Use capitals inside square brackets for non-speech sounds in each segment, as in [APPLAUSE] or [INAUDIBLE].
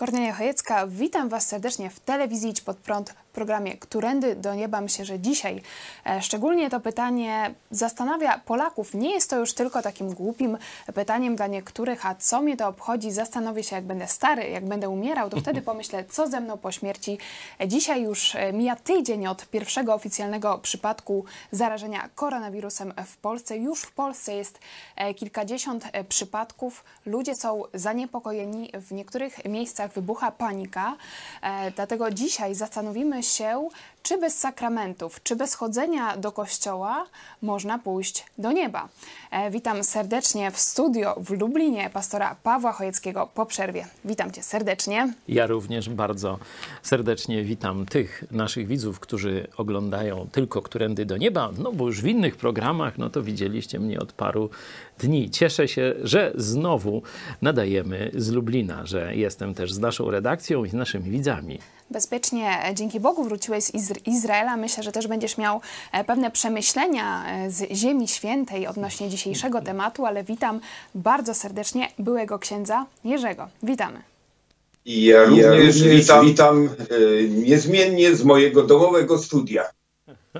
Kornelia Chojecka, witam Was serdecznie w telewizji Idź Pod Prąd, programie Którędy do Nieba. Myślę, że dzisiaj e, szczególnie to pytanie zastanawia Polaków. Nie jest to już tylko takim głupim pytaniem dla niektórych, a co mnie to obchodzi? Zastanowię się, jak będę stary, jak będę umierał, to wtedy [LAUGHS] pomyślę, co ze mną po śmierci. E, Dzisiaj już e, mija tydzień od pierwszego oficjalnego przypadku zarażenia koronawirusem w Polsce. Już w Polsce jest kilkadziesiąt przypadków. Ludzie są zaniepokojeni. W niektórych miejscach wybucha panika. Dlatego dzisiaj zastanowimy się, czy bez sakramentów, czy bez chodzenia do kościoła można pójść do nieba. E, Witam serdecznie w studio w Lublinie pastora Pawła Chojeckiego po przerwie. Witam Cię serdecznie. Ja również bardzo serdecznie witam tych naszych widzów, którzy oglądają tylko Którędy do Nieba, no bo już w innych programach, no to widzieliście mnie od paru dni. Cieszę się, że znowu nadajemy z Lublina, że jestem też z naszą redakcją i z naszymi widzami. Bezpiecznie, dzięki Bogu, wróciłeś z Izr- Izraela. Myślę, że też będziesz miał e, pewne przemyślenia e, z Ziemi Świętej odnośnie dzisiejszego tematu, ale witam bardzo serdecznie byłego księdza Jerzego. Witamy. I ja również witam, witam e, niezmiennie z mojego domowego studia.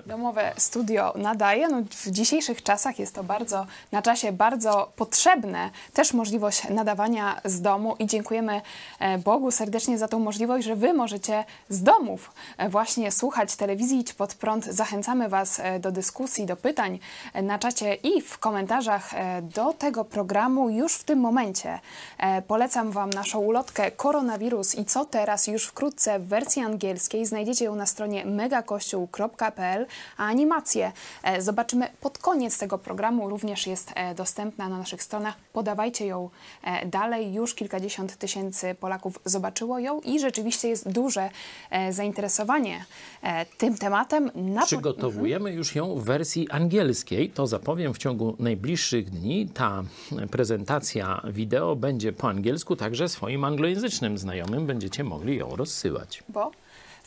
Domowe studio nadaje. No, w dzisiejszych czasach jest to bardzo na czasie, bardzo potrzebne. Też możliwość nadawania z domu i dziękujemy e, Bogu serdecznie za tą możliwość, że Wy możecie z domów e, właśnie słuchać telewizji Idź Pod Prąd. Zachęcamy Was e, do dyskusji, do pytań na czacie i w komentarzach do tego programu już w tym momencie. Polecam Wam naszą ulotkę Koronawirus i co teraz już wkrótce w wersji angielskiej. Znajdziecie ją na stronie megakościół.pl, a animację e, zobaczymy pod koniec tego programu. Również jest e, dostępna na naszych stronach. Podawajcie ją e, dalej. Już kilkadziesiąt tysięcy Polaków zobaczyło ją i rzeczywiście jest duże zainteresowanie tym tematem. Na Przygotowujemy już ją w wersji angielskiej. To zapowiem w ciągu najbliższych dni. Ta prezentacja wideo będzie po angielsku, także swoim anglojęzycznym znajomym będziecie mogli ją rozsyłać. bo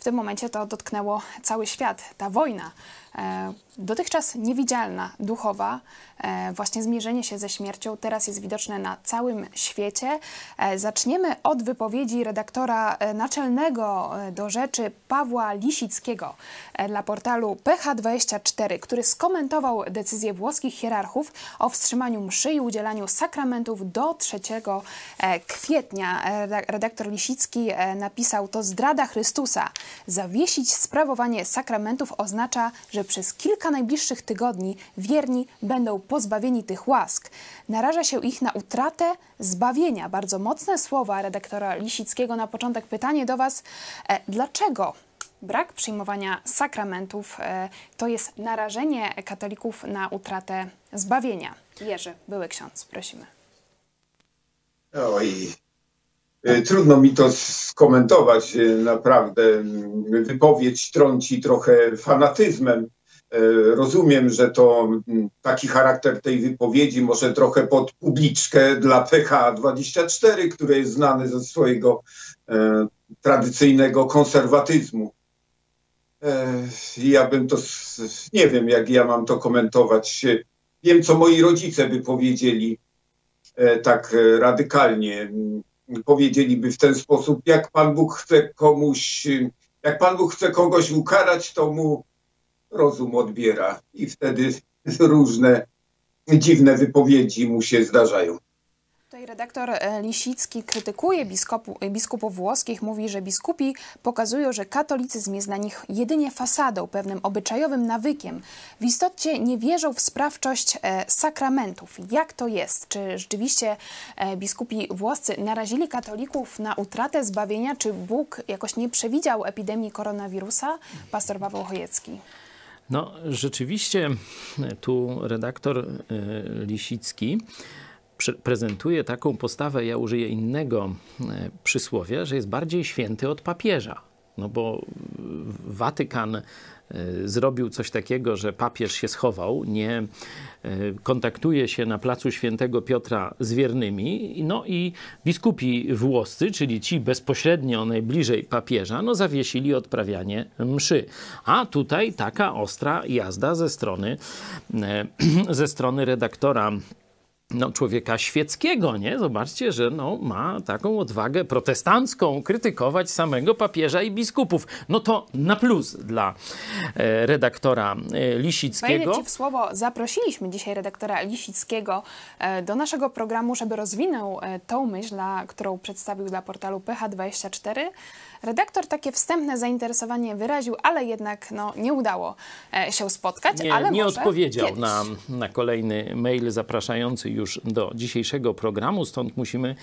w tym momencie to dotknęło cały świat, ta wojna. E, dotychczas niewidzialna, duchowa, e, właśnie zmierzenie się ze śmiercią, teraz jest widoczne na całym świecie. E, zaczniemy od wypowiedzi redaktora naczelnego do rzeczy Pawła Lisickiego dla portalu PH24, który skomentował decyzję włoskich hierarchów o wstrzymaniu mszy i udzielaniu sakramentów do 3 e, kwietnia. Reda- Redaktor Lisicki napisał to zdrada Chrystusa. Zawiesić sprawowanie sakramentów oznacza, że przez kilka najbliższych tygodni wierni będą pozbawieni tych łask. Naraża się ich na utratę zbawienia. Bardzo mocne słowa redaktora Lisickiego na początek. Pytanie do Was, e, dlaczego brak przyjmowania sakramentów e, to jest narażenie katolików na utratę zbawienia? Jerzy, były ksiądz, prosimy. Oj, trudno mi to skomentować. e, Naprawdę wypowiedź trąci trochę fanatyzmem. E, Rozumiem, że to mm, taki charakter tej wypowiedzi może trochę pod publiczkę dla PH24, które jest znane ze swojego e, tradycyjnego konserwatyzmu. E, Ja bym to, nie wiem jak ja mam to komentować. Wiem, co moi rodzice by powiedzieli e, tak e, radykalnie. Powiedzieliby w ten sposób, jak Pan Bóg chce komuś, jak Pan Bóg chce kogoś ukarać, to mu rozum odbiera i wtedy różne dziwne wypowiedzi mu się zdarzają. Redaktor e, Lisicki krytykuje biskupu, e, biskupów włoskich, mówi, że biskupi pokazują, że katolicyzm jest dla nich jedynie fasadą, pewnym obyczajowym nawykiem. W istocie nie wierzą w sprawczość e, sakramentów. Jak to jest? Czy rzeczywiście biskupi włoscy narazili katolików na utratę zbawienia? Czy Bóg jakoś nie przewidział epidemii koronawirusa? Pastor Paweł Chojecki. No, rzeczywiście tu redaktor Lisicki prezentuje taką postawę, ja użyję innego y, przysłowia, że jest bardziej święty od papieża. No bo Watykan y, zrobił coś takiego, że papież się schował, nie y, kontaktuje się na placu świętego Piotra z wiernymi, no i biskupi włoscy, czyli ci bezpośrednio najbliżej papieża, no zawiesili odprawianie mszy. A tutaj taka ostra jazda ze strony, e, [CLEARS THROAT] ze strony redaktora no, człowieka świeckiego, nie? Zobaczcie, że no, ma taką odwagę protestancką krytykować samego papieża i biskupów. No to na plus dla e, redaktora e, Lisickiego. Wejdę Ci w słowo. Zaprosiliśmy dzisiaj redaktora Lisickiego e, do naszego programu, żeby rozwinął tą myśl, dla, którą przedstawił dla portalu PH24. Redaktor takie wstępne zainteresowanie wyraził, ale jednak no, nie udało się spotkać. nie, ale nie odpowiedział kiedyś. na, na kolejny mail zapraszający już do dzisiejszego programu, stąd musimy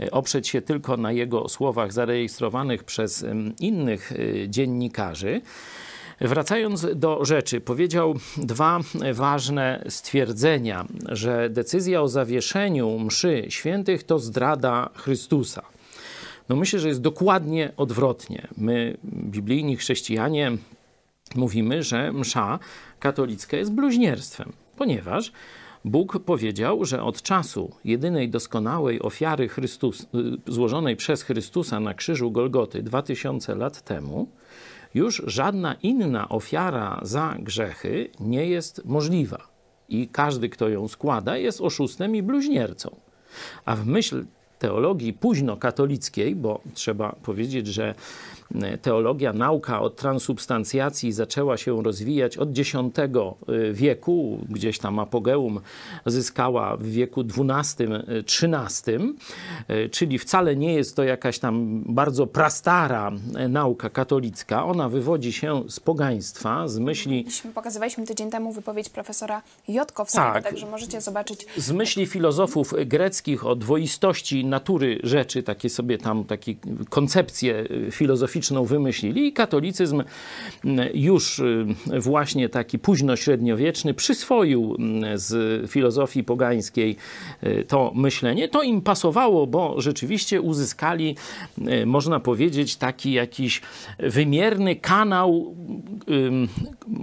e, oprzeć się tylko na jego słowach zarejestrowanych przez innych e, dziennikarzy. Wracając do rzeczy, powiedział dwa ważne stwierdzenia, że decyzja o zawieszeniu mszy świętych to zdrada Chrystusa. No myślę, że jest dokładnie odwrotnie. My, biblijni chrześcijanie, mówimy, że msza katolicka jest bluźnierstwem, ponieważ Bóg powiedział, że od czasu jedynej doskonałej ofiary Chrystus, y, złożonej przez Chrystusa na krzyżu Golgoty 2000 lat temu, już żadna inna ofiara za grzechy nie jest możliwa. I każdy, kto ją składa, jest oszustem i bluźniercą. A w myśl teologii późno-katolickiej, bo trzeba powiedzieć, że teologia, nauka o transubstancjacji zaczęła się rozwijać od X wieku, gdzieś tam apogeum zyskała w wieku XII-XIII, e, czyli wcale nie jest to jakaś tam bardzo prastara nauka katolicka. Ona wywodzi się z pogaństwa, z myśli Myśmy- Pokazywaliśmy tydzień temu wypowiedź profesora Jotkowskiego, Tak. także możecie zobaczyć z myśli filozofów greckich o dwoistości natury rzeczy, takie sobie tam takie koncepcję filozoficzną wymyślili i katolicyzm mm, już y, właśnie taki późno-średniowieczny przyswoił mm, z filozofii pogańskiej y, to myślenie. To im pasowało, bo rzeczywiście uzyskali, y, można powiedzieć, taki jakiś wymierny kanał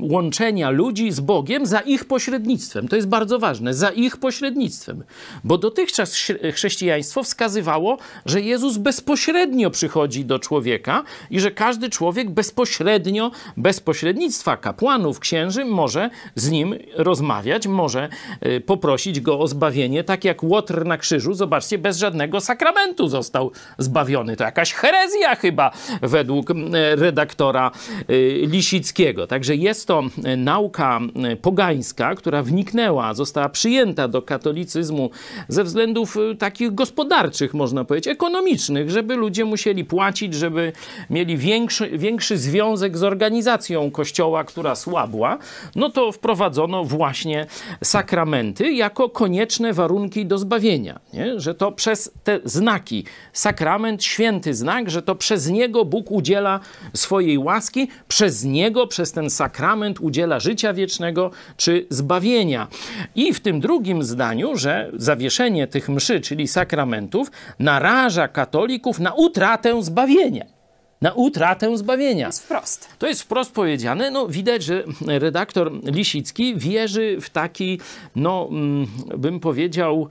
łączenia ludzi z Bogiem za ich pośrednictwem. To jest bardzo ważne, za ich pośrednictwem. Bo dotychczas chrze- chrześcijaństwo wskazywało, że Jezus bezpośrednio przychodzi do człowieka i że każdy człowiek bezpośrednio, bez pośrednictwa kapłanów, księży, może z nim rozmawiać, może y, poprosić go o zbawienie, tak jak Łotr na krzyżu, zobaczcie, bez żadnego sakramentu został zbawiony. To jakaś herezja chyba według redaktora y, Lisickiego. Także jest to y, nauka pogańska, która wniknęła, została przyjęta do katolicyzmu ze względów takich gospodarczych, można powiedzieć, ekonomicznych, żeby ludzie musieli płacić, żeby mieli większy, większy związek z organizacją kościoła, która słabła, no to wprowadzono właśnie sakramenty jako konieczne warunki do zbawienia. Nie? Że to przez te znaki, sakrament, święty znak, że to przez niego Bóg udziela swojej łaski, przez niego, przez ten sakrament udziela życia wiecznego czy zbawienia. I w tym drugim zdaniu, że zawieszenie tych mszy, czyli sakramentów, naraża katolików na utratę zbawienia. Na utratę zbawienia. jest wprost. To jest wprost powiedziane. No, widać, że redaktor Lisicki wierzy w taki, no, mm, bym powiedział,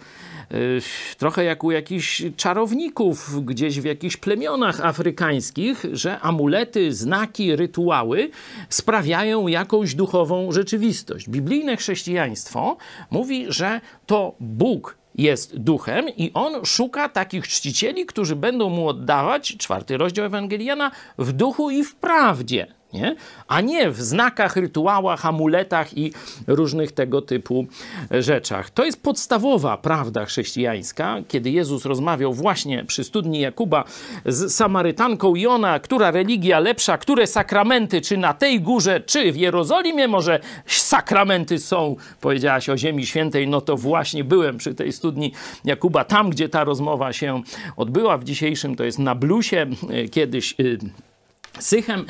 y, trochę jak u jakichś czarowników gdzieś w jakichś plemionach afrykańskich, że amulety, znaki, rytuały sprawiają jakąś duchową rzeczywistość. Biblijne chrześcijaństwo mówi, że to Bóg jest duchem i on szuka takich czcicieli, którzy będą mu oddawać, czwarty rozdział Ewangeliana, w duchu i w prawdzie. Nie? a nie w znakach, rytuałach, amuletach i różnych tego typu rzeczach. To jest podstawowa prawda chrześcijańska, kiedy Jezus rozmawiał właśnie przy studni Jakuba z Samarytanką i ona, która religia lepsza, które sakramenty, czy na tej górze, czy w Jerozolimie, może sakramenty są, powiedziałaś o Ziemi Świętej, no to właśnie byłem przy tej studni Jakuba, tam gdzie ta rozmowa się odbyła w dzisiejszym, to jest na Blusie, kiedyś y, Sychem.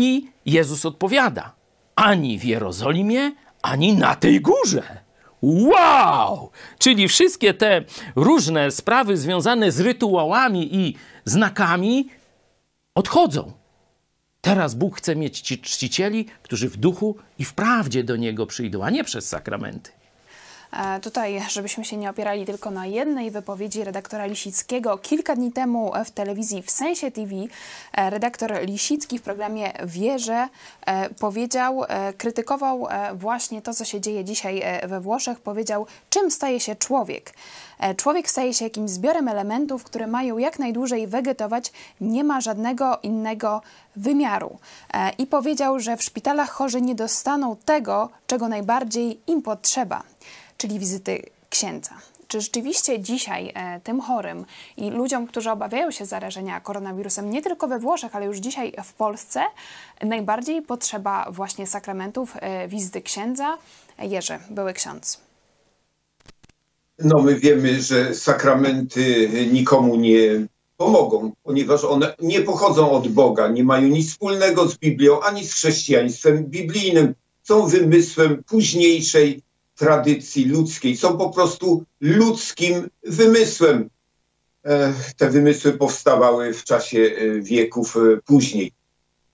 I Jezus odpowiada: ani w Jerozolimie, ani na tej górze. Wow! Czyli wszystkie te różne sprawy związane z rytuałami i znakami odchodzą. Teraz Bóg chce mieć ci czcicieli, którzy w duchu i w prawdzie do Niego przyjdą, a nie przez sakramenty. E, tutaj, żebyśmy się nie opierali tylko na jednej wypowiedzi redaktora Lisickiego. Kilka dni temu w telewizji w Sensie TV e, redaktor Lisicki w programie Wierze e, powiedział, krytykował właśnie to, co się dzieje dzisiaj we Włoszech. Powiedział, czym staje się człowiek. Człowiek staje się jakimś zbiorem elementów, które mają jak najdłużej wegetować, nie ma żadnego innego wymiaru. I powiedział, że w szpitalach chorzy nie dostaną tego, czego najbardziej im potrzeba czyli wizyty księdza. Czy rzeczywiście dzisiaj e, tym chorym i ludziom, którzy obawiają się zarażenia koronawirusem, nie tylko we Włoszech, ale już dzisiaj w Polsce, najbardziej potrzeba właśnie sakramentów e, wizyty księdza? Jerzy, były ksiądz. No, my wiemy, że sakramenty nikomu nie pomogą, ponieważ one nie pochodzą od Boga, nie mają nic wspólnego z Biblią ani z chrześcijaństwem biblijnym. Są wymysłem późniejszej tradycji ludzkiej, są po prostu ludzkim wymysłem. E, te wymysły powstawały w czasie e, wieków e, później.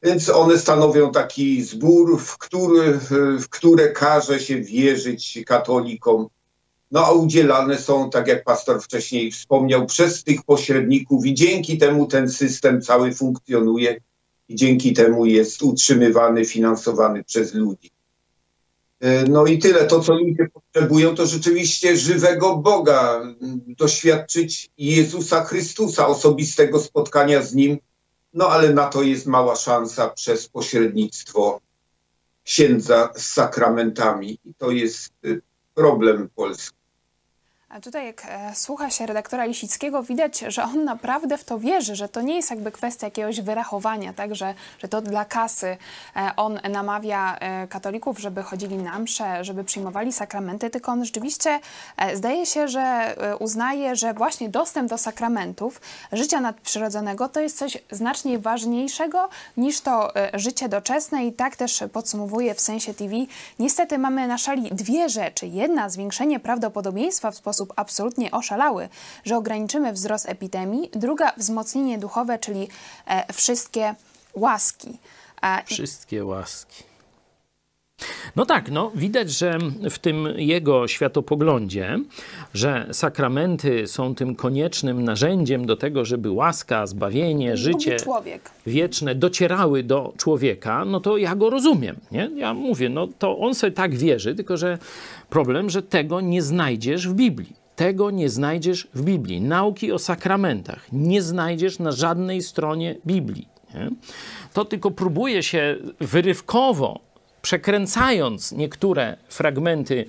Więc one stanowią taki zbór, w który, w które każe się wierzyć katolikom. No a udzielane są, tak jak pastor wcześniej wspomniał, przez tych pośredników i dzięki temu ten system cały funkcjonuje i dzięki temu jest utrzymywany, finansowany przez ludzi. E, no i tyle. To, co ludzie potrzebują, to rzeczywiście żywego Boga, doświadczyć Jezusa Chrystusa, osobistego spotkania z Nim. No ale na to jest mała szansa przez pośrednictwo księdza z sakramentami. I to jest y, problem Polski. A tutaj jak e, słucha się redaktora Lisickiego, widać, że on naprawdę w to wierzy, że to nie jest jakby kwestia jakiegoś wyrachowania, tak, że, że to dla kasy e, on namawia e, katolików, żeby chodzili na msze, żeby przyjmowali sakramenty, tylko on rzeczywiście zdaje się, że uznaje, że właśnie dostęp do sakramentów, życia nadprzyrodzonego to jest coś znacznie ważniejszego niż to życie doczesne i tak też podsumowuje w sensie TV. Niestety mamy na szali dwie rzeczy. Jedna, zwiększenie prawdopodobieństwa w sposób sposób absolutnie oszalały, że ograniczymy wzrost epidemii. Druga wzmocnienie duchowe, czyli e, wszystkie łaski. Wszystkie łaski. No tak, no widać, że w tym jego światopoglądzie, że sakramenty są tym koniecznym narzędziem do tego, żeby łaska, zbawienie, życie wieczne docierały do człowieka, no to ja go rozumiem, nie? Ja mówię, no to on sobie tak wierzy, tylko że problem, że tego nie znajdziesz w Biblii. Tego nie znajdziesz w Biblii. Nauki o sakramentach nie znajdziesz na żadnej stronie Biblii. Nie? To tylko próbuje się wyrywkowo przekręcając niektóre fragmenty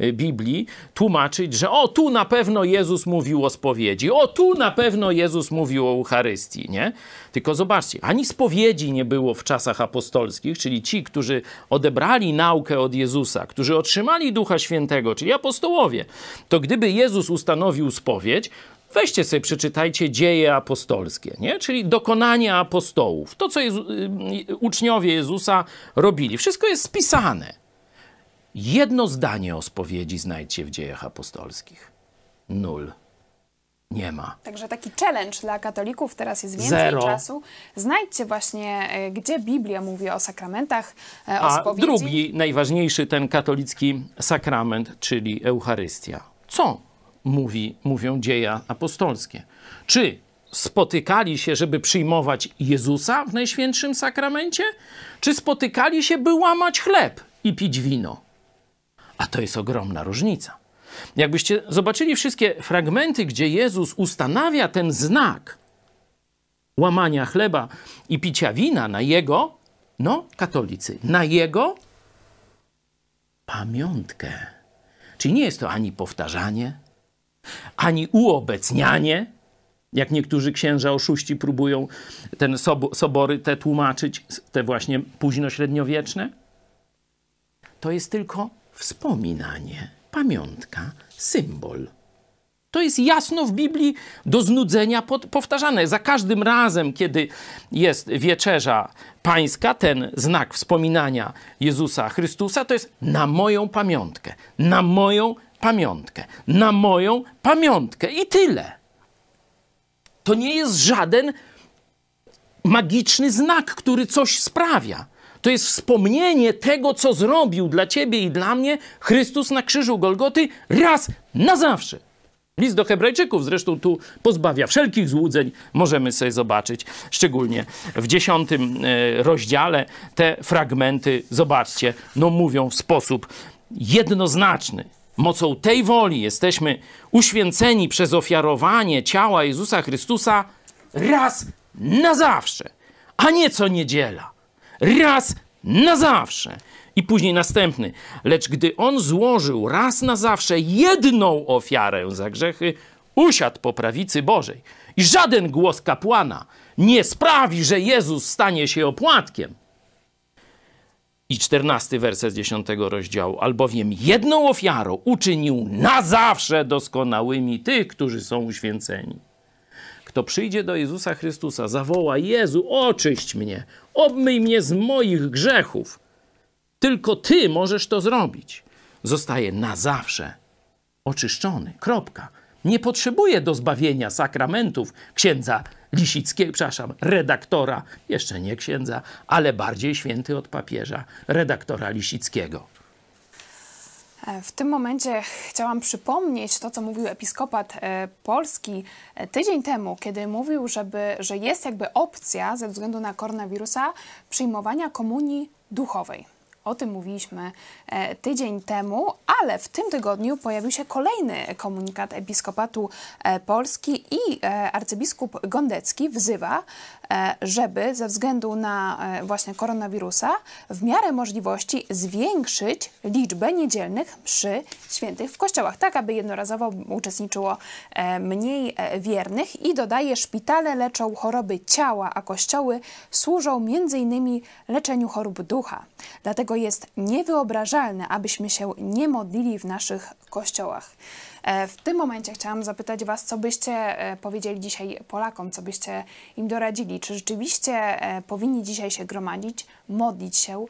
y, Biblii, tłumaczyć, że o tu na pewno Jezus mówił o spowiedzi, o tu na pewno Jezus mówił o Eucharystii, nie? Tylko zobaczcie, ani spowiedzi nie było w czasach apostolskich, czyli ci, którzy odebrali naukę od Jezusa, którzy otrzymali Ducha Świętego, czyli apostołowie, to gdyby Jezus ustanowił spowiedź, Weźcie sobie, przeczytajcie dzieje apostolskie, nie? czyli dokonania apostołów. To, co Jezu, y, uczniowie Jezusa robili. Wszystko jest spisane. Jedno zdanie o spowiedzi znajdźcie w dziejach apostolskich. Nul. Nie ma. Także taki challenge dla katolików, teraz jest więcej Zero. czasu. Znajdźcie właśnie, e, gdzie Biblia mówi o sakramentach, e, o A spowiedzi. drugi, najważniejszy, ten katolicki sakrament, czyli Eucharystia. Co mówi, mówią dzieja apostolskie. Czy spotykali się, żeby przyjmować Jezusa w Najświętszym Sakramencie? Czy spotykali się, by łamać chleb i pić wino? A to jest ogromna różnica. Jakbyście zobaczyli wszystkie fragmenty, gdzie Jezus ustanawia ten znak łamania chleba i picia wina na jego No, katolicy, na jego pamiątkę. Czyli nie jest to ani powtarzanie, ani uobecnianie, jak niektórzy księża oszuści próbują ten sobory te tłumaczyć, te właśnie późno-średniowieczne. To jest tylko wspominanie, pamiątka, symbol. To jest jasno w Biblii do znudzenia powtarzane. Za każdym razem, kiedy jest wieczerza pańska, ten znak wspominania Jezusa Chrystusa, to jest na moją pamiątkę, na moją pamiątkę, na moją pamiątkę i tyle. To nie jest żaden magiczny znak, który coś sprawia. To jest wspomnienie tego, co zrobił dla ciebie i dla mnie Chrystus na krzyżu Golgoty raz na zawsze. List do Hebrajczyków zresztą tu pozbawia wszelkich złudzeń, możemy sobie zobaczyć, szczególnie w dziesiątym e, rozdziale te fragmenty, zobaczcie, no mówią w sposób jednoznaczny. Mocą tej woli jesteśmy uświęceni przez ofiarowanie ciała Jezusa Chrystusa raz na zawsze, a nie co niedziela. Raz na zawsze. I później następny. Lecz gdy on złożył raz na zawsze jedną ofiarę za grzechy, usiadł po prawicy Bożej. I żaden głos kapłana nie sprawi, że Jezus stanie się opłatkiem. I czternasty werset dziesiątego rozdziału. Albowiem jedną ofiarą uczynił na zawsze doskonałymi tych, którzy są uświęceni. Kto przyjdzie do Jezusa Chrystusa, zawoła: Jezu, oczyść mnie, obmyj mnie z moich grzechów tylko Ty możesz to zrobić. Zostaje na zawsze oczyszczony. Kropka. Nie potrzebuje do zbawienia sakramentów księdza Lisickiego, przepraszam, redaktora, jeszcze nie księdza, ale bardziej święty od papieża, redaktora Lisickiego. E, w tym momencie chciałam przypomnieć to, co mówił episkopat e, polski e, tydzień temu, kiedy mówił, żeby, że jest jakby opcja ze względu na koronawirusa przyjmowania komunii duchowej. O tym mówiliśmy e, tydzień temu, ale w tym tygodniu pojawił się kolejny komunikat Episkopatu e, Polski i e, arcybiskup Gondecki wzywa żeby ze względu na e, właśnie koronawirusa w miarę możliwości zwiększyć liczbę niedzielnych przy świętych w kościołach, tak aby jednorazowo uczestniczyło e, mniej wiernych i dodaje, szpitale leczą choroby ciała, a kościoły służą m.in. leczeniu chorób ducha. Dlatego jest niewyobrażalne, abyśmy się nie modlili w naszych kościołach. E, w tym momencie chciałam zapytać Was, co byście e, powiedzieli dzisiaj Polakom, co byście im doradzili? Czy rzeczywiście e, powinni dzisiaj się gromadzić, modlić się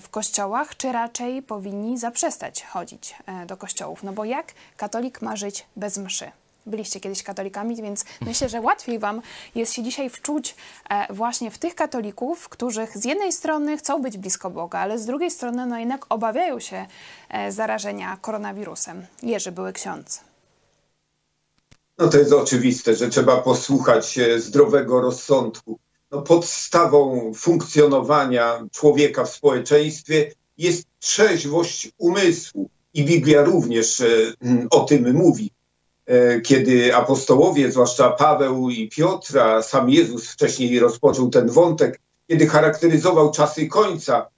w kościołach, czy raczej powinni zaprzestać chodzić do kościołów? No bo jak katolik ma żyć bez mszy? Byliście kiedyś katolikami, więc myślę, że łatwiej Wam jest się dzisiaj wczuć e, właśnie w tych katolików, których z jednej strony chcą być blisko Boga, ale z drugiej strony no jednak obawiają się e, zarażenia koronawirusem. Jerzy były ksiądz. No to jest oczywiste, że trzeba posłuchać zdrowego rozsądku. No podstawą funkcjonowania człowieka w społeczeństwie jest trzeźwość umysłu. I Biblia również e, o tym mówi. E, kiedy apostołowie, zwłaszcza Paweł i Piotr, a sam Jezus wcześniej rozpoczął ten wątek, kiedy charakteryzował czasy końca,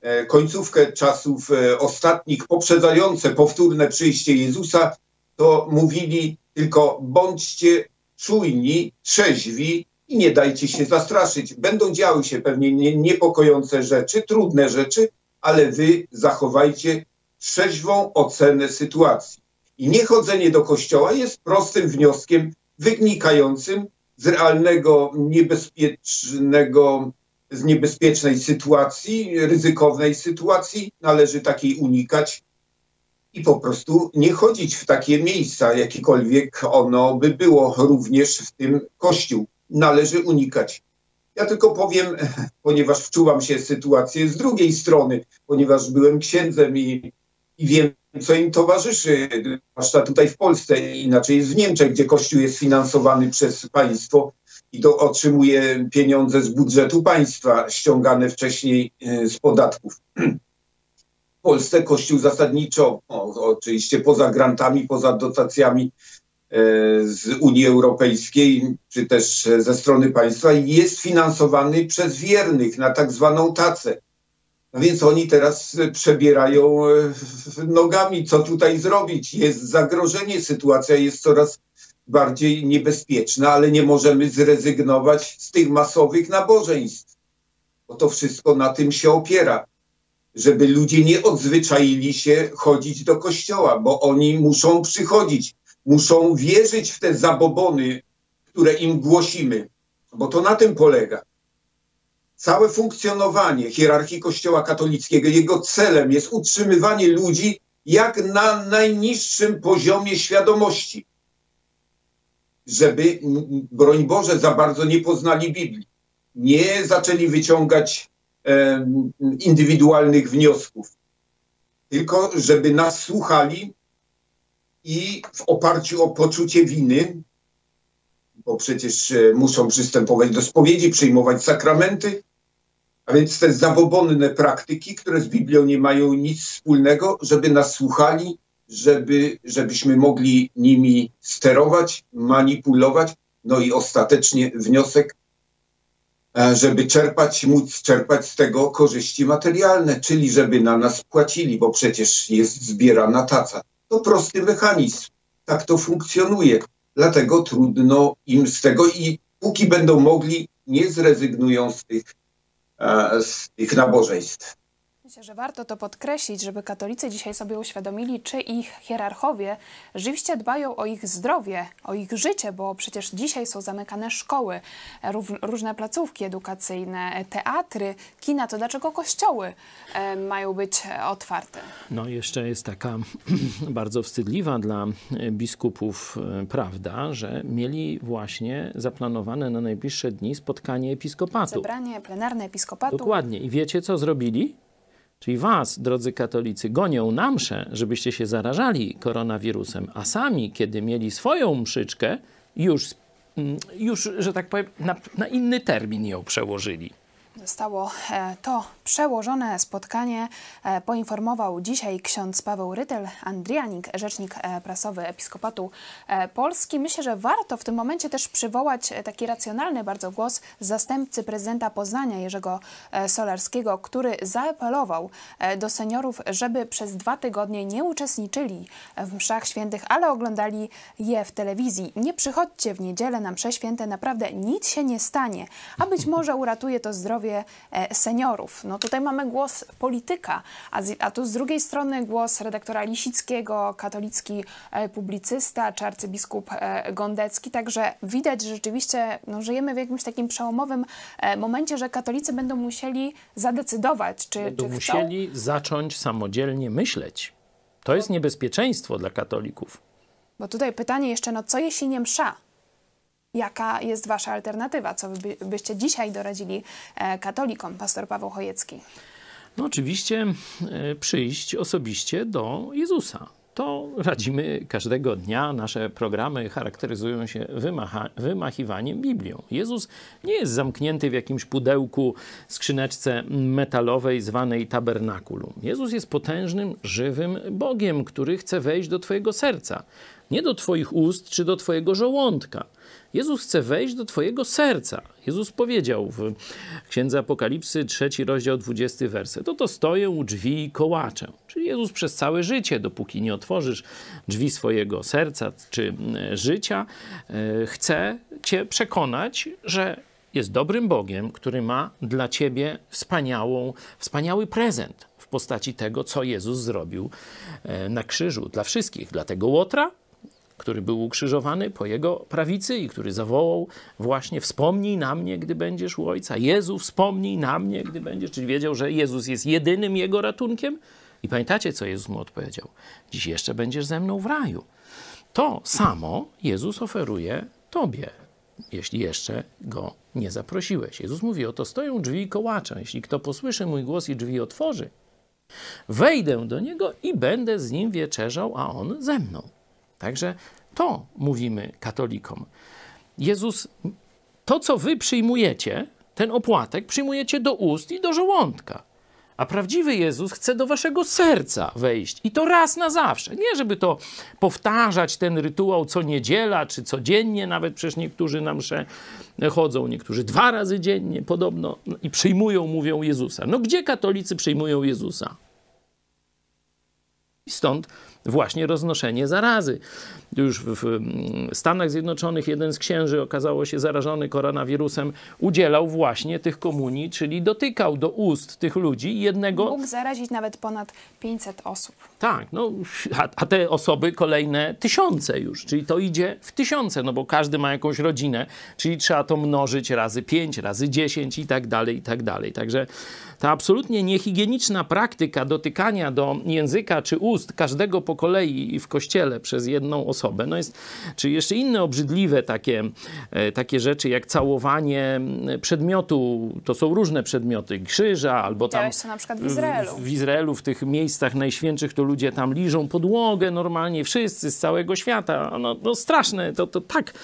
e, końcówkę czasów e, ostatnich, poprzedzające powtórne przyjście Jezusa, to mówili tylko bądźcie czujni, trzeźwi i nie dajcie się zastraszyć. Będą działy się pewnie niepokojące rzeczy, trudne rzeczy, ale wy zachowajcie trzeźwą ocenę sytuacji. I niechodzenie do kościoła jest prostym wnioskiem wynikającym z realnego, niebezpiecznego, z niebezpiecznej sytuacji, ryzykownej sytuacji. Należy takiej unikać i po prostu nie chodzić w takie miejsca, jakikolwiek ono by było, również w tym kościół. Należy unikać. Ja tylko powiem, [LAUGHS] ponieważ wczuwam się w sytuację z drugiej strony, ponieważ byłem księdzem i, i wiem, co im towarzyszy, zwłaszcza tutaj w Polsce, inaczej jest w Niemczech, gdzie Kościół jest finansowany przez państwo i to otrzymuje pieniądze z budżetu państwa, ściągane wcześniej e, z podatków. W Polsce Kościół zasadniczo, oczywiście poza grantami, poza dotacjami, z Unii Europejskiej, czy też ze strony państwa, jest finansowany przez wiernych na tak zwaną tacę. No więc oni teraz przebierają nogami, co tutaj zrobić. Jest zagrożenie, sytuacja jest coraz bardziej niebezpieczna, ale nie możemy zrezygnować z tych masowych nabożeństw, bo to wszystko na tym się opiera żeby ludzie nie odzwyczaili się chodzić do kościoła, bo oni muszą przychodzić, muszą wierzyć w te zabobony, które im głosimy, bo to na tym polega. Całe funkcjonowanie hierarchii Kościoła katolickiego, jego celem jest utrzymywanie ludzi jak na najniższym poziomie świadomości, żeby, broń Boże, za bardzo nie poznali Biblii, nie zaczęli wyciągać indywidualnych wniosków, tylko żeby nas słuchali i w oparciu o poczucie winy, bo przecież e, muszą przystępować do spowiedzi, przyjmować sakramenty, a więc te zabobonne praktyki, które z Biblią nie mają nic wspólnego, żeby nas słuchali, żeby, żebyśmy mogli nimi sterować, manipulować. No i ostatecznie wniosek, E, żeby czerpać, móc czerpać z tego korzyści materialne, czyli żeby na nas płacili, bo przecież jest zbierana taca. To prosty mechanizm. Tak to funkcjonuje. Dlatego trudno im z tego i póki będą mogli, nie zrezygnują z tych, z tych nabożeństw. Myślę, że warto to podkreślić, żeby katolicy dzisiaj sobie uświadomili, czy ich hierarchowie rzeczywiście dbają o ich zdrowie, o ich życie, bo przecież dzisiaj są zamykane szkoły, różne placówki edukacyjne, teatry, kina. To dlaczego kościoły e, mają być otwarte? No, jeszcze jest taka [CLEARS THROAT] bardzo wstydliwa dla biskupów e, prawda, że mieli właśnie zaplanowane na najbliższe dni spotkanie episkopatu. Zebranie plenarne episkopatu. Dokładnie. I wiecie, co zrobili? Czyli was, drodzy katolicy, gonią na mszę, żebyście się zarażali koronawirusem, a sami, kiedy mieli swoją mszyczkę, już, mm, już że tak powiem, na, na inny termin ją przełożyli. Zostało e, to przełożone spotkanie. E, poinformował dzisiaj ksiądz Paweł Rytel, Andrianik, rzecznik e, prasowy Episkopatu Polski. Myślę, że warto w tym momencie też przywołać taki racjonalny bardzo głos zastępcy prezydenta Poznania, Jerzego Solarskiego, który zaapelował do seniorów, żeby przez dwa tygodnie nie uczestniczyli w mszach świętych, ale oglądali je w telewizji. Nie przychodźcie w niedzielę na msze święte, naprawdę nic się nie stanie, a być może uratuje to zdrowie zdrowie e, seniorów. No tutaj mamy głos polityka, a, z, a tu z drugiej strony głos redaktora Lisickiego, katolicki e, publicysta, czy arcybiskup e, Gondecki. Także widać, że rzeczywiście no, żyjemy w jakimś takim przełomowym momencie, że katolicy będą musieli zadecydować, czy, będą czy musieli zacząć samodzielnie myśleć. To jest niebezpieczeństwo dla katolików. Bo tutaj pytanie jeszcze, no co jeśli nie msza? Jaka jest Wasza alternatywa? Co by, byście dzisiaj doradzili e, katolikom, pastor Paweł Chojecki? No oczywiście e, przyjść osobiście do Jezusa. To radzimy każdego dnia. Nasze programy charakteryzują się wymacha, wymachiwaniem Biblią. Jezus nie jest zamknięty w jakimś pudełku, skrzyneczce metalowej zwanej tabernakulum. Jezus jest potężnym, żywym Bogiem, który chce wejść do Twojego serca. Nie do Twoich ust czy do Twojego żołądka. Jezus chce wejść do Twojego serca. Jezus powiedział w Księdze Apokalipsy, trzeci rozdział, dwudziesty werset. Oto stoję u drzwi i kołaczę. Czyli Jezus przez całe życie, dopóki nie otworzysz drzwi swojego serca czy e, życia, e, chce Cię przekonać, że jest dobrym Bogiem, który ma dla Ciebie wspaniałą, wspaniały prezent w postaci tego, co Jezus zrobił e, na krzyżu dla wszystkich. Dla tego Łotra, który był ukrzyżowany po jego prawicy i który zawołał właśnie wspomnij na mnie, gdy będziesz u Ojca. Jezu, wspomnij na mnie, gdy będziesz. Czyli wiedział, że Jezus jest jedynym jego ratunkiem. I pamiętacie, co Jezus mu odpowiedział? Dziś jeszcze będziesz ze mną w raju. To samo Jezus oferuje tobie, jeśli jeszcze go nie zaprosiłeś. Jezus mówi, oto stoją drzwi i kołaczę. Jeśli kto posłyszy mój głos i drzwi otworzy, wejdę do niego i będę z nim wieczerzał, a on ze mną. Także to mówimy katolikom. Jezus, to co wy przyjmujecie, ten opłatek, przyjmujecie do ust i do żołądka. A prawdziwy Jezus chce do waszego serca wejść i to raz na zawsze. Nie, żeby to powtarzać ten rytuał co niedziela czy codziennie, nawet przecież niektórzy na msze chodzą, niektórzy dwa razy dziennie podobno i przyjmują, mówią Jezusa. No gdzie katolicy przyjmują Jezusa? I stąd właśnie roznoszenie zarazy. Już w Stanach Zjednoczonych jeden z księży okazało się zarażony koronawirusem, udzielał właśnie tych komunii, czyli dotykał do ust tych ludzi jednego. Mógł zarazić nawet ponad 500 osób. Tak, no, a, a te osoby kolejne tysiące już, czyli to idzie w tysiące, no bo każdy ma jakąś rodzinę, czyli trzeba to mnożyć razy 5, razy 10 i tak dalej, i tak dalej. Także ta absolutnie niehigieniczna praktyka dotykania do języka czy ust każdego po kolei w kościele przez jedną osobę, no jest, czy jeszcze inne obrzydliwe takie, e, takie rzeczy jak całowanie przedmiotu, to są różne przedmioty, krzyża albo tam... to na przykład w Izraelu. W, w Izraelu, w tych miejscach najświętszych, to ludzie tam liżą podłogę normalnie, wszyscy z całego świata. No, no straszne, to, to tak.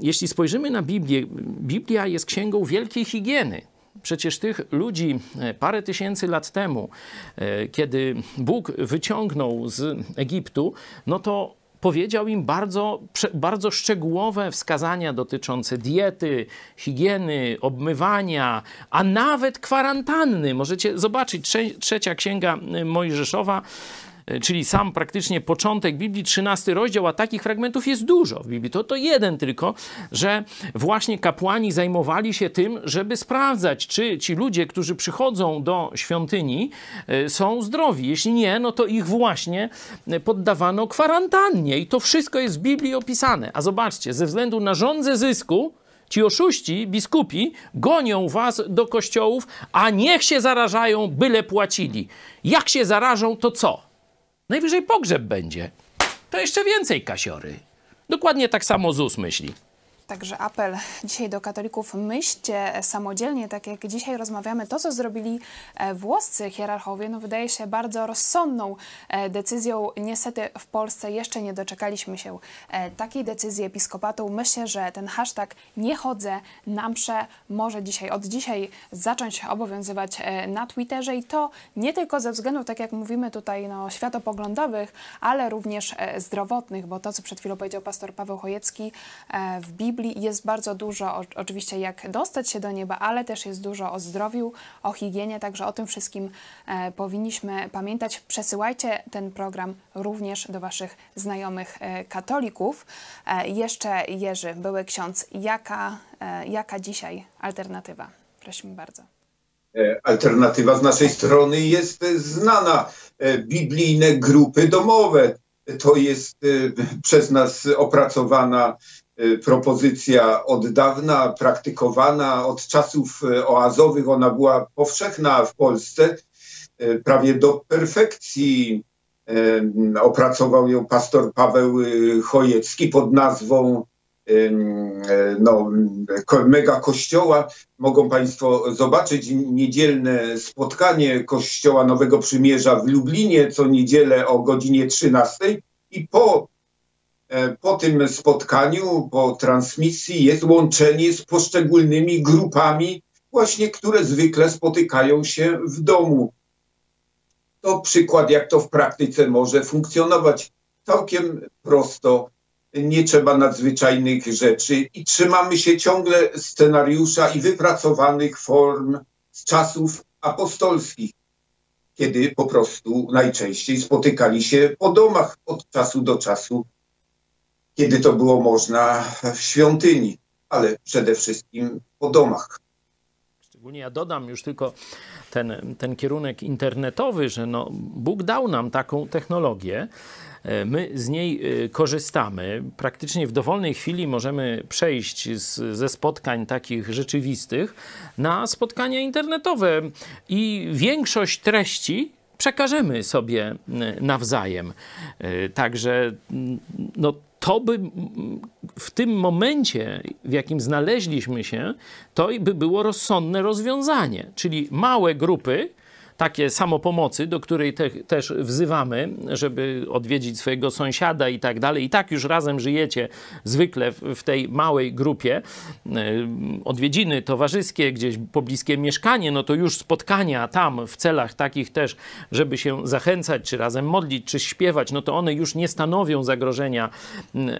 Jeśli spojrzymy na Biblię, Biblia jest księgą wielkiej higieny. Przecież tych ludzi e, parę tysięcy lat temu, e, kiedy Bóg wyciągnął z Egiptu, no to powiedział im bardzo, bardzo szczegółowe wskazania dotyczące diety, higieny, obmywania, a nawet kwarantanny. Możecie zobaczyć, trzecia księga Mojżeszowa E, czyli sam praktycznie początek Biblii, 13 rozdział, a takich fragmentów jest dużo w Biblii. To, to jeden tylko, że właśnie kapłani zajmowali się tym, żeby sprawdzać, czy ci ludzie, którzy przychodzą do świątyni, e, są zdrowi. Jeśli nie, no to ich właśnie poddawano kwarantannie. I to wszystko jest w Biblii opisane. A zobaczcie, ze względu na rządzę zysku, Ci oszuści, biskupi, gonią was do kościołów, a niech się zarażają, byle płacili. Jak się zarażą, to co? Najwyżej pogrzeb będzie. To jeszcze więcej kasiory. Dokładnie tak samo ZUS myśli. Także apel dzisiaj do katolików, myślcie samodzielnie, tak jak dzisiaj rozmawiamy, to co zrobili e, włoscy hierarchowie, no wydaje się bardzo rozsądną e, decyzją. Niestety w Polsce jeszcze nie doczekaliśmy się e, takiej decyzji episkopatu. Myślę, że ten hashtag nie chodzę na msze może dzisiaj, od dzisiaj zacząć obowiązywać na Twitterze i to nie tylko ze względów, tak jak mówimy tutaj, no, światopoglądowych, ale również zdrowotnych, bo to, co przed chwilą powiedział pastor Paweł Chojecki w Biblii, Biblii jest bardzo dużo, oczywiście, jak dostać się do nieba, ale też jest dużo o zdrowiu, o higienie, także o tym wszystkim e, powinniśmy pamiętać. Przesyłajcie ten program również do Waszych znajomych e, katolików. E, jeszcze Jerzy, były ksiądz, jaka, e, jaka dzisiaj alternatywa? Prosimy bardzo. E, alternatywa z naszej strony jest znana. E, biblijne grupy domowe. To jest przez nas opracowana propozycja od dawna, praktykowana od czasów y, oazowych. Ona była powszechna w Polsce y, prawie do perfekcji. Opracował ją pastor Paweł Chojecki pod nazwą no, mega kościoła. Mogą Państwo zobaczyć niedzielne spotkanie Kościoła Nowego Przymierza w Lublinie co niedzielę o godzinie 13 i po E, po tym spotkaniu, po transmisji jest łączenie z poszczególnymi grupami, właśnie które zwykle spotykają się w domu. To przykład, jak to w praktyce może funkcjonować. Całkiem prosto, nie trzeba nadzwyczajnych rzeczy i trzymamy się ciągle scenariusza i wypracowanych form z czasów apostolskich, kiedy po prostu najczęściej spotykali się po domach od czasu do czasu kiedy to było można w świątyni, ale przede wszystkim po domach. Szczególnie ja dodam już tylko ten, ten kierunek internetowy, że no, Bóg dał nam taką technologię, e, My z niej e, korzystamy. Praktycznie w dowolnej chwili możemy przejść z, ze spotkań takich rzeczywistych na spotkania internetowe i większość treści przekażemy sobie nawzajem. E, także no, to by w tym momencie, w jakim znaleźliśmy się, to by było rozsądne rozwiązanie. Czyli małe grupy, takie samopomocy, do której te, też wzywamy, żeby odwiedzić swojego sąsiada i tak dalej. I tak już razem żyjecie zwykle w, w tej małej grupie. E, odwiedziny towarzyskie, gdzieś pobliskie mieszkanie, no to już spotkania tam w celach takich też, żeby się zachęcać, czy razem modlić, czy śpiewać, no to one już nie stanowią zagrożenia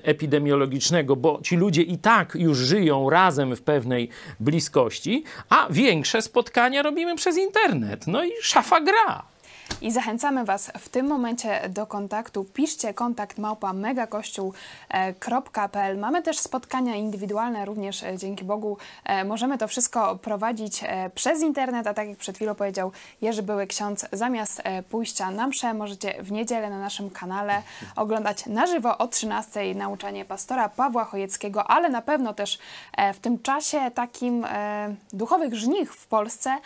epidemiologicznego, bo ci ludzie i tak już żyją razem w pewnej bliskości, a większe spotkania robimy przez internet. No i chafagrar. I zachęcamy Was w tym momencie do kontaktu. Piszcie kontakt małpa megakościół.pl. Mamy też spotkania indywidualne, również e, dzięki Bogu e, możemy to wszystko prowadzić e, przez internet, a tak jak przed chwilą powiedział Jerzy Były Ksiądz, zamiast pójścia na mszę możecie w niedzielę na naszym kanale oglądać na żywo o 13 nauczanie pastora Pawła Chojeckiego, ale na pewno też w tym czasie takim duchowych żnich w Polsce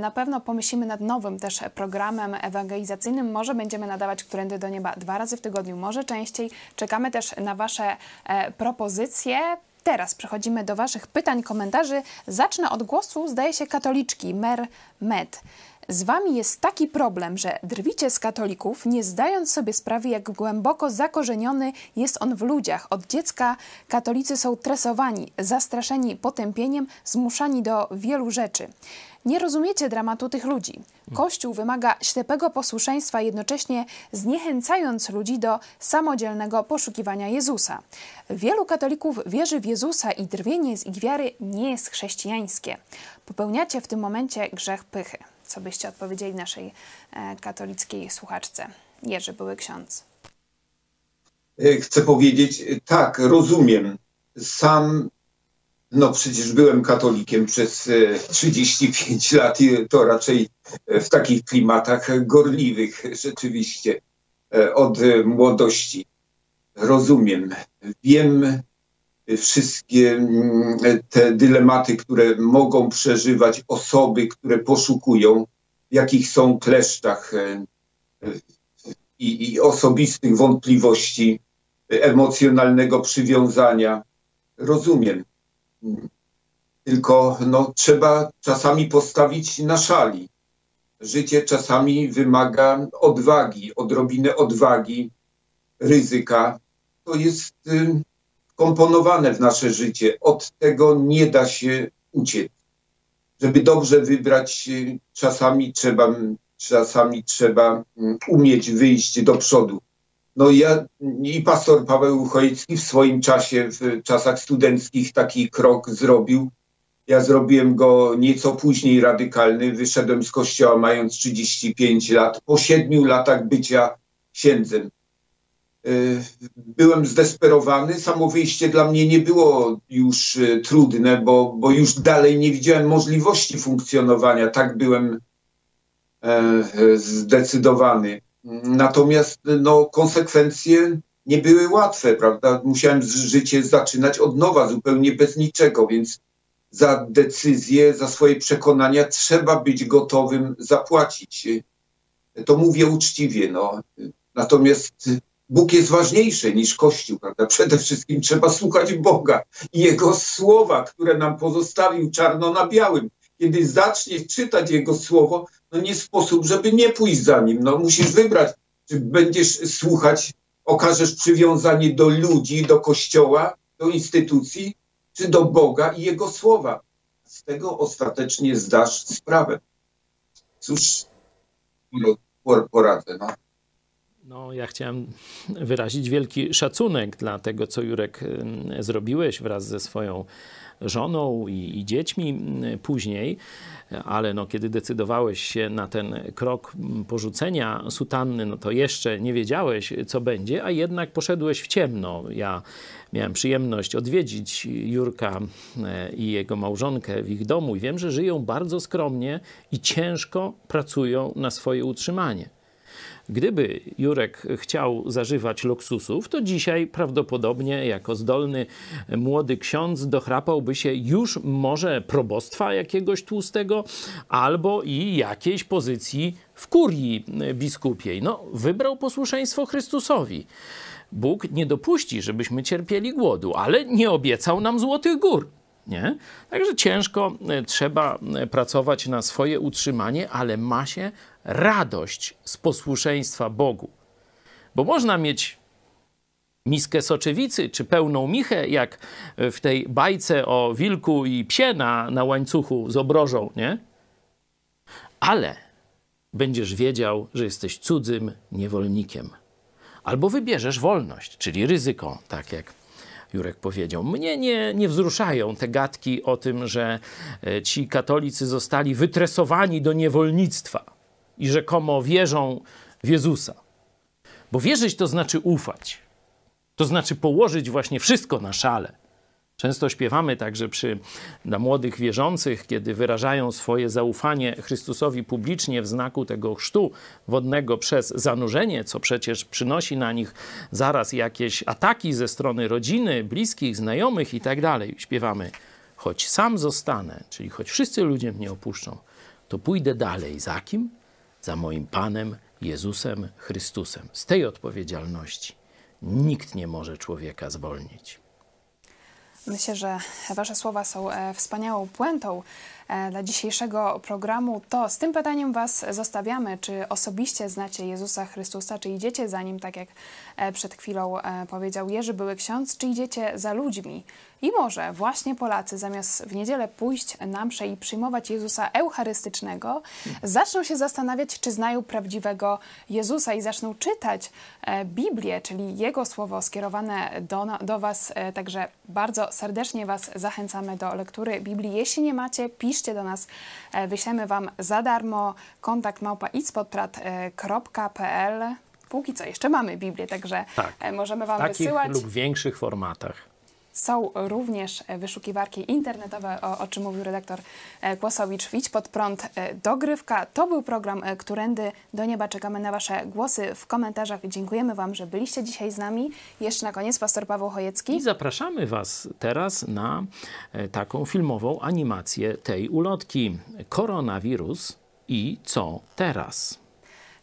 na pewno pomyślimy nad nowym też programem ewangelizacyjnym. Może będziemy nadawać Którędy do Nieba dwa razy w tygodniu, może częściej. Czekamy też na Wasze e, propozycje. Teraz przechodzimy do Waszych pytań, komentarzy. Zacznę od głosu, zdaje się, katoliczki Mer Med. Z wami jest taki problem, że drwicie z katolików, nie zdając sobie sprawy, jak głęboko zakorzeniony jest on w ludziach. Od dziecka katolicy są tresowani, zastraszeni potępieniem, zmuszani do wielu rzeczy. Nie rozumiecie dramatu tych ludzi. Kościół wymaga ślepego posłuszeństwa, jednocześnie zniechęcając ludzi do samodzielnego poszukiwania Jezusa. Wielu katolików wierzy w Jezusa i drwienie z ich wiary nie jest chrześcijańskie. Popełniacie w tym momencie grzech pychy. Co byście odpowiedzieli naszej e, katolickiej słuchaczce? Jerzy były ksiądz. E, chcę powiedzieć, tak, rozumiem. Sam no przecież byłem katolikiem przez 35 e, lat i to raczej e, w takich klimatach gorliwych rzeczywiście e, od młodości. Rozumiem, wiem wszystkie mm, te dylematy, które mogą przeżywać osoby, które poszukują, w jakich są kleszczach i, i osobistych wątpliwości, emocjonalnego przywiązania. Rozumiem tylko no, trzeba czasami postawić na szali. Życie czasami wymaga odwagi, odrobinę odwagi, ryzyka. To jest komponowane w nasze życie. Od tego nie da się uciec. Żeby dobrze wybrać, y, czasami trzeba, czasami trzeba umieć wyjść do przodu. No ja i pastor Paweł Chojecki w swoim czasie, w czasach studenckich taki krok zrobił. Ja zrobiłem go nieco później radykalny. Wyszedłem z kościoła mając 35 lat, po siedmiu latach bycia księdzem. Y, byłem zdesperowany. Samo wyjście dla mnie nie było już y, trudne, bo, bo już dalej nie widziałem możliwości funkcjonowania. Tak byłem e, zdecydowany. Natomiast no, konsekwencje nie były łatwe, prawda? Musiałem życie zaczynać od nowa, zupełnie bez niczego, więc za decyzję, za swoje przekonania trzeba być gotowym zapłacić. To mówię uczciwie, no. Natomiast Bóg jest ważniejszy niż Kościół, prawda? Przede wszystkim trzeba słuchać Boga i Jego słowa, które nam pozostawił czarno na białym. Kiedy zaczniesz czytać Jego słowo, no nie sposób, żeby nie pójść za nim. No musisz wybrać, czy będziesz słuchać, okażesz przywiązanie do ludzi, do kościoła, do instytucji, czy do Boga i Jego słowa. Z tego ostatecznie zdasz sprawę. Cóż, poradzę. No. No, ja chciałem wyrazić wielki szacunek dla tego, co Jurek zrobiłeś wraz ze swoją żoną i, i dziećmi później, ale no, kiedy decydowałeś się na ten krok porzucenia sutanny, no to jeszcze nie wiedziałeś, co będzie, a jednak poszedłeś w ciemno. Ja miałem przyjemność odwiedzić Jurka e, i jego małżonkę w ich domu i wiem, że żyją bardzo skromnie i ciężko pracują na swoje utrzymanie. Gdyby Jurek chciał zażywać luksusów, to dzisiaj prawdopodobnie jako zdolny młody ksiądz dochrapałby się już może probostwa jakiegoś tłustego albo i jakiejś pozycji w kurii biskupiej. No, wybrał posłuszeństwo Chrystusowi. Bóg nie dopuści, żebyśmy cierpieli głodu, ale nie obiecał nam złotych gór. Nie? Także ciężko e, trzeba e, pracować na swoje utrzymanie, ale ma się radość z posłuszeństwa Bogu. Bo można mieć miskę soczewicy czy pełną michę, jak w tej bajce o wilku i psie na, na łańcuchu z obrożą, nie? Ale będziesz wiedział, że jesteś cudzym niewolnikiem. Albo wybierzesz wolność, czyli ryzyko, tak jak Jurek powiedział. Mnie nie, nie wzruszają te gadki o tym, że e, ci katolicy zostali wytresowani do niewolnictwa i rzekomo wierzą w Jezusa. Bo wierzyć to znaczy ufać. To znaczy położyć właśnie wszystko na szale. Często śpiewamy także przy dla młodych wierzących, kiedy wyrażają swoje zaufanie Chrystusowi publicznie w znaku tego chrztu wodnego przez zanurzenie, co przecież przynosi na nich zaraz jakieś ataki ze strony rodziny, bliskich, znajomych i tak. Śpiewamy, choć sam zostanę, czyli choć wszyscy ludzie mnie opuszczą, to pójdę dalej. Za kim? Za moim Panem Jezusem Chrystusem. Z tej odpowiedzialności nikt nie może człowieka zwolnić. Myślę, że Wasze słowa są e, wspaniałą puentą e, dla dzisiejszego programu. To z tym pytaniem Was zostawiamy. Czy osobiście znacie Jezusa Chrystusa? Czy idziecie za Nim, tak jak przed chwilą powiedział Jerzy Były Ksiądz? Czy idziecie za ludźmi? I może właśnie Polacy, zamiast w niedzielę pójść na mszę i przyjmować Jezusa Eucharystycznego, zaczną się zastanawiać, czy znają prawdziwego Jezusa i zaczną czytać Biblię, czyli Jego słowo skierowane do, do Was. Także bardzo serdecznie Was zachęcamy do lektury Biblii. Jeśli nie macie, piszcie do nas, e, wyślemy Wam za darmo kontakt małpa Póki co jeszcze mamy Biblię, także tak. E, możemy Wam Takich wysyłać. lub większych formatach. Są również wyszukiwarki internetowe, o, o czym mówił redaktor e, Kłosowicz. Widź pod prąd e, dogrywka. To był program e, Którędy do Nieba. Czekamy na Wasze głosy w komentarzach. Dziękujemy Wam, że byliście dzisiaj z nami. Jeszcze na koniec pastor Paweł Chojecki. I zapraszamy Was teraz na taką filmową animację tej ulotki. Koronawirus i co teraz?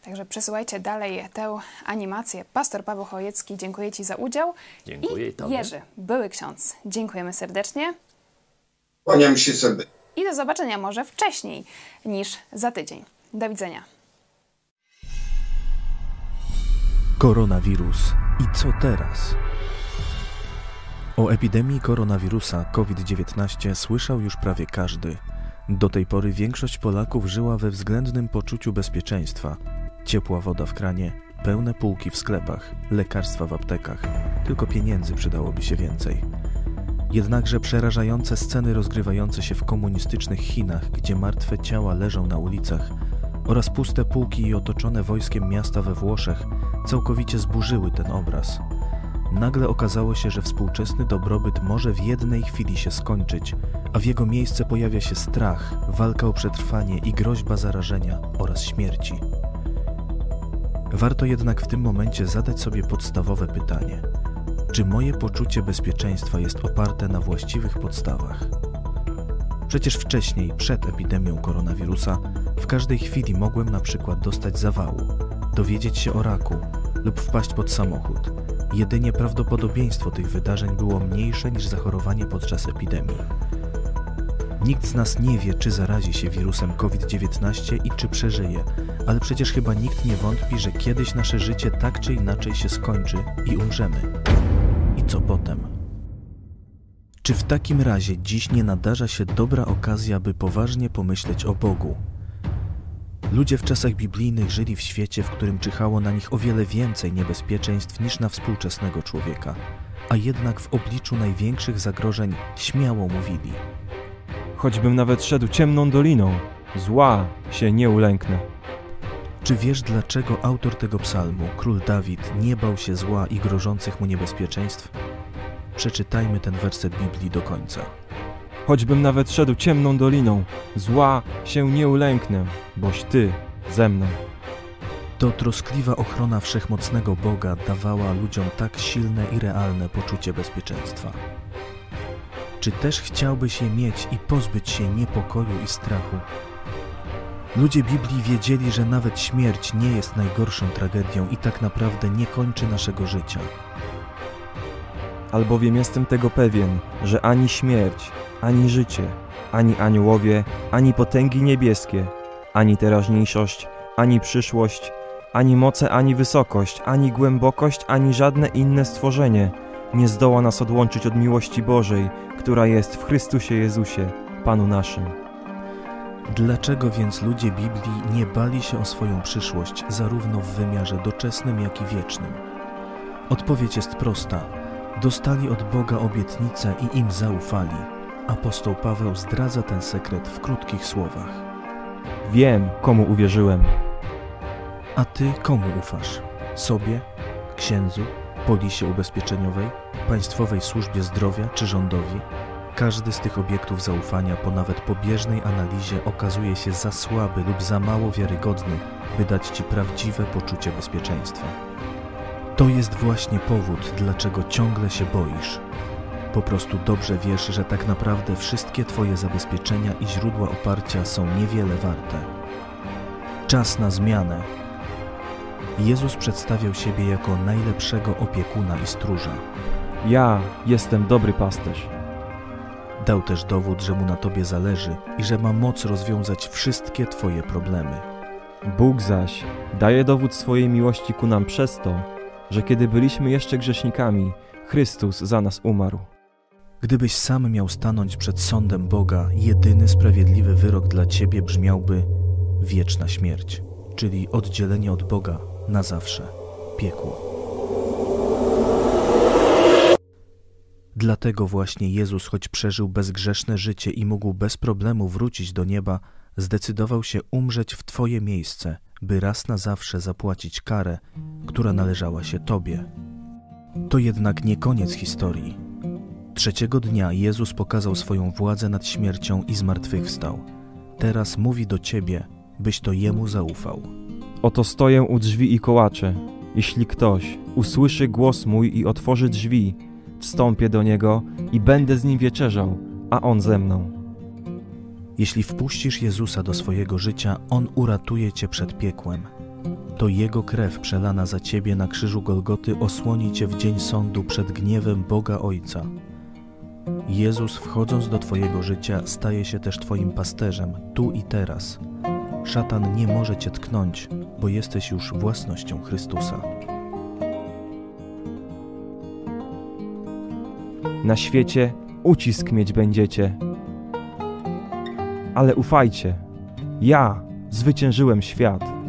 Także przesyłajcie dalej tę animację. Pastor Paweł Chojecki, dziękuję Ci za udział. Dziękuję I Tobie. Jerzy, były ksiądz, dziękujemy serdecznie. Kłaniam się serdecznie. I do zobaczenia może wcześniej niż za tydzień. Do widzenia. Koronawirus. I co teraz? O epidemii koronawirusa COVID-19 słyszał już prawie każdy. Do tej pory większość Polaków żyła we względnym poczuciu bezpieczeństwa, Ciepła woda w kranie, pełne półki w sklepach, lekarstwa w aptekach. Tylko pieniędzy przydałoby się więcej. Jednakże przerażające sceny rozgrywające się w komunistycznych Chinach, gdzie martwe ciała leżą na ulicach, oraz puste półki i otoczone wojskiem miasta we Włoszech całkowicie zburzyły ten obraz. Nagle okazało się, że współczesny dobrobyt może w jednej chwili się skończyć, a w jego miejsce pojawia się strach, walka o przetrwanie i groźba zarażenia oraz śmierci. Warto jednak w tym momencie zadać sobie podstawowe pytanie: czy moje poczucie bezpieczeństwa jest oparte na właściwych podstawach? Przecież wcześniej, przed epidemią koronawirusa, w każdej chwili mogłem na przykład dostać zawału, dowiedzieć się o raku lub wpaść pod samochód. Jedynie prawdopodobieństwo tych wydarzeń było mniejsze niż zachorowanie podczas epidemii. Nikt z nas nie wie, czy zarazi się wirusem COVID-19 i czy przeżyje, ale przecież chyba nikt nie wątpi, że kiedyś nasze życie tak czy inaczej się skończy i umrzemy. I co potem? Czy w takim razie dziś nie nadarza się dobra okazja, by poważnie pomyśleć o Bogu? Ludzie w czasach biblijnych żyli w świecie, w którym czyhało na nich o wiele więcej niebezpieczeństw niż na współczesnego człowieka, a jednak w obliczu największych zagrożeń śmiało mówili – choćbym nawet szedł ciemną doliną, zła się nie ulęknę. Czy wiesz, dlaczego autor tego psalmu, król Dawid, nie bał się zła i grożących mu niebezpieczeństw? Przeczytajmy ten werset Biblii do końca. Choćbym nawet szedł ciemną doliną, zła się nie ulęknę, boś Ty ze mną. To troskliwa ochrona wszechmocnego Boga dawała ludziom tak silne i realne poczucie bezpieczeństwa. Czy też chciałbyś je mieć i pozbyć się niepokoju i strachu? Ludzie Biblii wiedzieli, że nawet śmierć nie jest najgorszą tragedią i tak naprawdę nie kończy naszego życia. Albowiem jestem tego pewien, że ani śmierć, ani życie, ani aniołowie, ani potęgi niebieskie, ani teraźniejszość, ani przyszłość, ani moce, ani wysokość, ani głębokość, ani żadne inne stworzenie nie zdoła nas odłączyć od miłości Bożej, która jest w Chrystusie Jezusie, Panu naszym. Dlaczego więc ludzie Biblii nie bali się o swoją przyszłość, zarówno w wymiarze doczesnym, jak i wiecznym? Odpowiedź jest prosta. Dostali od Boga obietnicę i im zaufali. Apostoł Paweł zdradza ten sekret w krótkich słowach. Wiem, komu uwierzyłem. A ty komu ufasz? Sobie? Księdzu? Polisie ubezpieczeniowej? Państwowej służbie zdrowia czy rządowi? Każdy z tych obiektów zaufania po nawet pobieżnej analizie okazuje się za słaby lub za mało wiarygodny, by dać ci prawdziwe poczucie bezpieczeństwa. To jest właśnie powód, dlaczego ciągle się boisz. Po prostu dobrze wiesz, że tak naprawdę wszystkie Twoje zabezpieczenia i źródła oparcia są niewiele warte. Czas na zmianę. Jezus przedstawiał siebie jako najlepszego opiekuna i stróża. Ja jestem dobry pasterz. Dał też dowód, że mu na Tobie zależy i że ma moc rozwiązać wszystkie Twoje problemy. Bóg zaś daje dowód swojej miłości ku nam przez to, że kiedy byliśmy jeszcze grzesznikami, Chrystus za nas umarł. Gdybyś sam miał stanąć przed sądem Boga, jedyny sprawiedliwy wyrok dla ciebie brzmiałby wieczna śmierć, czyli oddzielenie od Boga na zawsze, piekło. Dlatego właśnie Jezus, choć przeżył bezgrzeszne życie i mógł bez problemu wrócić do nieba, zdecydował się umrzeć w Twoje miejsce, by raz na zawsze zapłacić karę, która należała się Tobie. To jednak nie koniec historii. Trzeciego dnia Jezus pokazał swoją władzę nad śmiercią i zmartwychwstał. Teraz mówi do Ciebie, byś to Jemu zaufał. Oto stoję u drzwi i kołaczę. Jeśli ktoś usłyszy głos mój i otworzy drzwi, wstąpię do niego i będę z nim wieczerzał, a on ze mną. Jeśli wpuścisz Jezusa do swojego życia, On uratuje Cię przed piekłem. To Jego krew przelana za Ciebie na krzyżu Golgoty osłoni Cię w dzień sądu przed gniewem Boga Ojca. Jezus, wchodząc do Twojego życia, staje się też Twoim pasterzem, tu i teraz. Szatan nie może Cię tknąć, bo jesteś już własnością Chrystusa. Na świecie ucisk mieć będziecie. Ale ufajcie, ja zwyciężyłem świat.